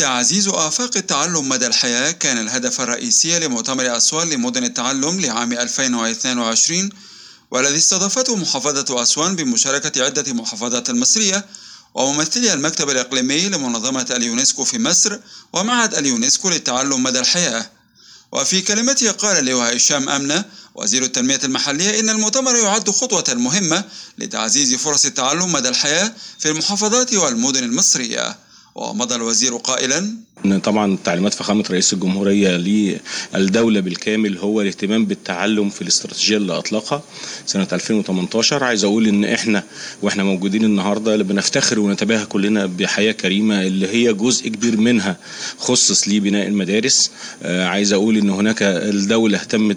تعزيز آفاق التعلم مدى الحياة كان الهدف الرئيسي لمؤتمر أسوان لمدن التعلم لعام 2022 والذي استضافته محافظة أسوان بمشاركة عدة محافظات المصرية وممثلي المكتب الإقليمي لمنظمة اليونسكو في مصر ومعهد اليونسكو للتعلم مدى الحياة. وفي كلمته قال اللواء هشام أمنة وزير التنمية المحلية إن المؤتمر يعد خطوة مهمة لتعزيز فرص التعلم مدى الحياة في المحافظات والمدن المصرية. ومضى الوزير قائلا إن طبعا تعليمات فخامة رئيس الجمهورية للدولة بالكامل هو الاهتمام بالتعلم في الاستراتيجية اللي اطلقها سنه 2018 عايز أقول إن إحنا وإحنا موجودين النهارده بنفتخر ونتباهى كلنا بحياة كريمة اللي هي جزء كبير منها خصص لبناء المدارس. آه عايز أقول إن هناك الدولة اهتمت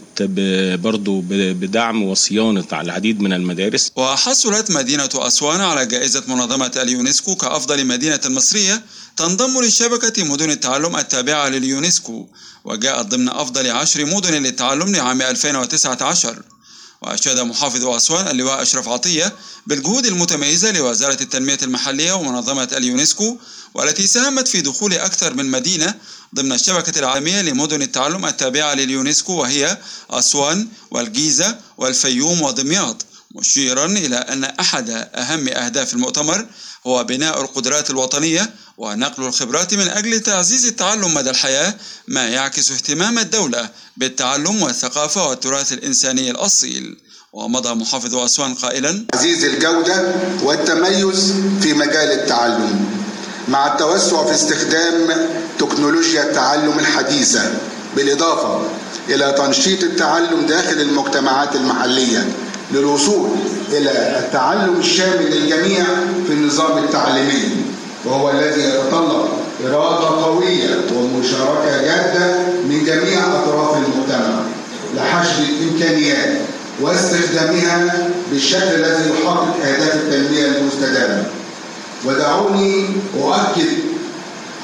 برضه بدعم وصيانة العديد من المدارس. وحصلت مدينة أسوان على جائزة منظمة اليونسكو كأفضل مدينة مصرية تنضم لشبكة مدن التعلم التابعة لليونسكو وجاءت ضمن أفضل عشر مدن للتعلم لعام 2019 وأشاد محافظ أسوان اللواء أشرف عطية بالجهود المتميزة لوزارة التنمية المحلية ومنظمة اليونسكو والتي ساهمت في دخول أكثر من مدينة ضمن الشبكة العالمية لمدن التعلم التابعة لليونسكو وهي أسوان والجيزة والفيوم ودمياط. مشيرا إلى أن أحد أهم أهداف المؤتمر هو بناء القدرات الوطنية ونقل الخبرات من أجل تعزيز التعلم مدى الحياة ما يعكس اهتمام الدولة بالتعلم والثقافة والتراث الإنساني الأصيل. ومضى محافظ أسوان قائلا تعزيز الجودة والتميز في مجال التعلم مع التوسع في استخدام تكنولوجيا التعلم الحديثة بالإضافة إلى تنشيط التعلم داخل المجتمعات المحلية للوصول إلى التعلم الشامل للجميع في النظام التعليمي. وهو الذي يتطلب إرادة قوية ومشاركة جادة من جميع أطراف المجتمع لحشد الإمكانيات واستخدامها بالشكل الذي يحقق أهداف التنمية المستدامة. ودعوني أؤكد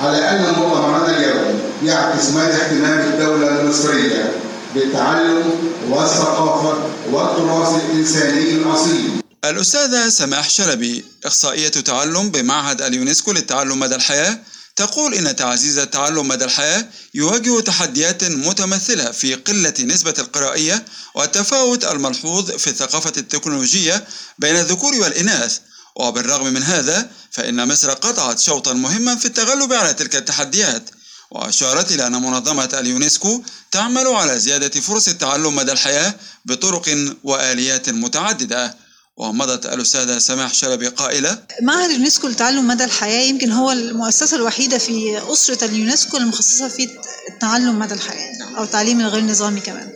على أن مؤتمرنا اليوم يعكس مدى اهتمام الدولة المصرية بالتعلم والثقافة والتراث الإنساني الأصيل. الأستاذة سماح شلبي إخصائية تعلم بمعهد اليونسكو للتعلم مدى الحياة تقول إن تعزيز التعلم مدى الحياة يواجه تحديات متمثلة في قلة نسبة القرائية والتفاوت الملحوظ في الثقافة التكنولوجية بين الذكور والإناث. وبالرغم من هذا فإن مصر قطعت شوطا مهما في التغلب على تلك التحديات وأشارت إلى أن منظمة اليونسكو تعمل على زيادة فرص التعلم مدى الحياة بطرق وآليات متعددة. ومضت الأستاذة سماح شلبي قائلة معهد اليونسكو لتعلم مدى الحياة يمكن هو المؤسسة الوحيدة في أسرة اليونسكو المخصصة في التعلم مدى الحياة أو التعليم الغير نظامي كمان.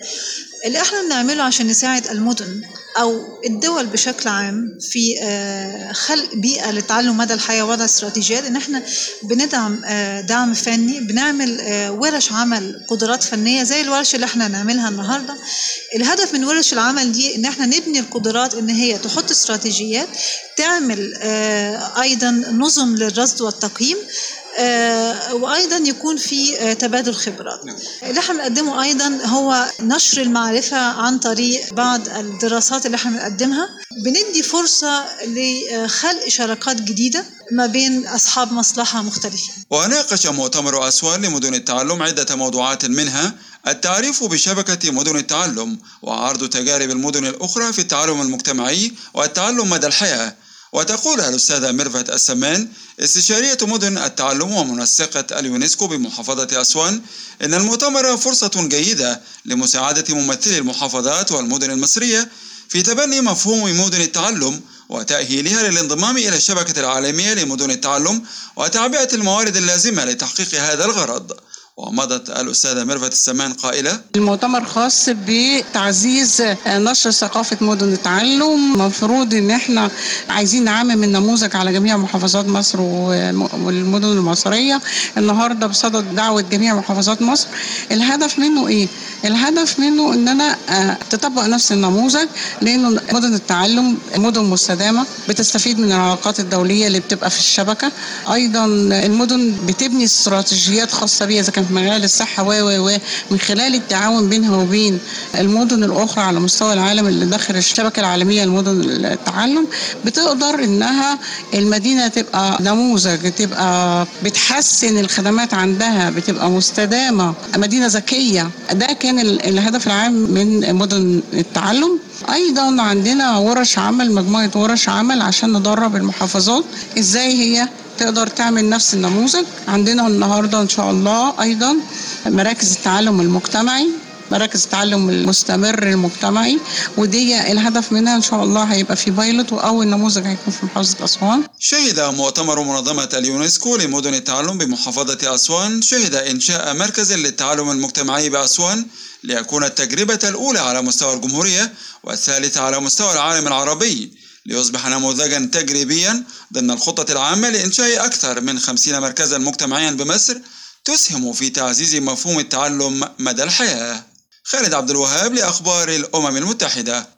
اللي إحنا بنعمله عشان نساعد المدن أو الدول بشكل عام في خلق بيئة للتعلم مدى الحياة وضع استراتيجيات ان إحنا بندعم دعم فني بنعمل ورش عمل قدرات فنية زي الورش اللي إحنا نعملها النهارده. الهدف من ورش العمل دي إن إحنا نبني القدرات إن هي تحط استراتيجيات تعمل أيضا نظم للرصد والتقييم آه وأيضا يكون في آه تبادل خبرات اللي إحنا بنقدمه أيضا هو نشر المعرفة عن طريق بعض الدراسات اللي إحنا بنقدمها. بندي فرصة لخلق شراكات جديدة ما بين أصحاب مصلحة مختلفين. وناقش مؤتمر أسوان لمدن التعلم عدة موضوعات منها التعريف بشبكة مدن التعلم وعرض تجارب المدن الأخرى في التعلم المجتمعي والتعلم مدى الحياة. وتقول الأستاذة ميرفت السمان استشارية مدن التعلم ومنسقة اليونسكو بمحافظة أسوان إن المؤتمر فرصة جيدة لمساعدة ممثلي المحافظات والمدن المصرية في تبني مفهوم مدن التعلم وتأهيلها للانضمام إلى الشبكة العالمية لمدن التعلم وتعبئة الموارد اللازمة لتحقيق هذا الغرض. ومضت الأستاذة ميرفت السمان قائلة المؤتمر خاص بتعزيز نشر ثقافة مدن التعلم. المفروض إن إحنا عايزين نعمم النموذج على جميع محافظات مصر والمدن المصرية. النهاردة بصدد دعوة جميع محافظات مصر. الهدف منه إيه؟ الهدف منه إن أنا تطبق نفس النموذج لأنه مدن التعلم مدن مستدامة بتستفيد من العلاقات الدولية اللي بتبقى في الشبكة. أيضا المدن بتبني استراتيجيات خاصة بيها إذا كان في مجال الصحة و و و من خلال التعاون بينها وبين المدن الأخرى على مستوى العالم اللي داخل الشبكة العالمية لمدن التعلم بتقدر إنها المدينة تبقى نموذج تبقى بتحسن الخدمات عندها بتبقى مستدامة مدينة ذكية. ده كان الهدف العام من مدن التعلم. أيضا عندنا ورش عمل مجموعة ورش عمل عشان ندرب المحافظات. إزاي هي؟ تقدر تعمل نفس النموذج. عندنا النهارده إن شاء الله أيضا مراكز التعلم المجتمعي مراكز التعلم المستمر المجتمعي ودي الهدف منها إن شاء الله هيبقى في بايلوت وأول نموذج هيكون في محافظة أسوان. شهد مؤتمر منظمة اليونسكو لمدن التعلم بمحافظة أسوان شهد إنشاء مركز للتعلم المجتمعي بأسوان ليكون التجربة الأولى على مستوى الجمهورية والثالثة على مستوى العالم العربي. ليصبح نموذجا تجريبيا ضمن الخطة العامة لإنشاء أكثر من خمسين مركزا مجتمعيا بمصر تسهم في تعزيز مفهوم التعلم مدى الحياة. خالد عبد الوهاب لأخبار الأمم المتحدة.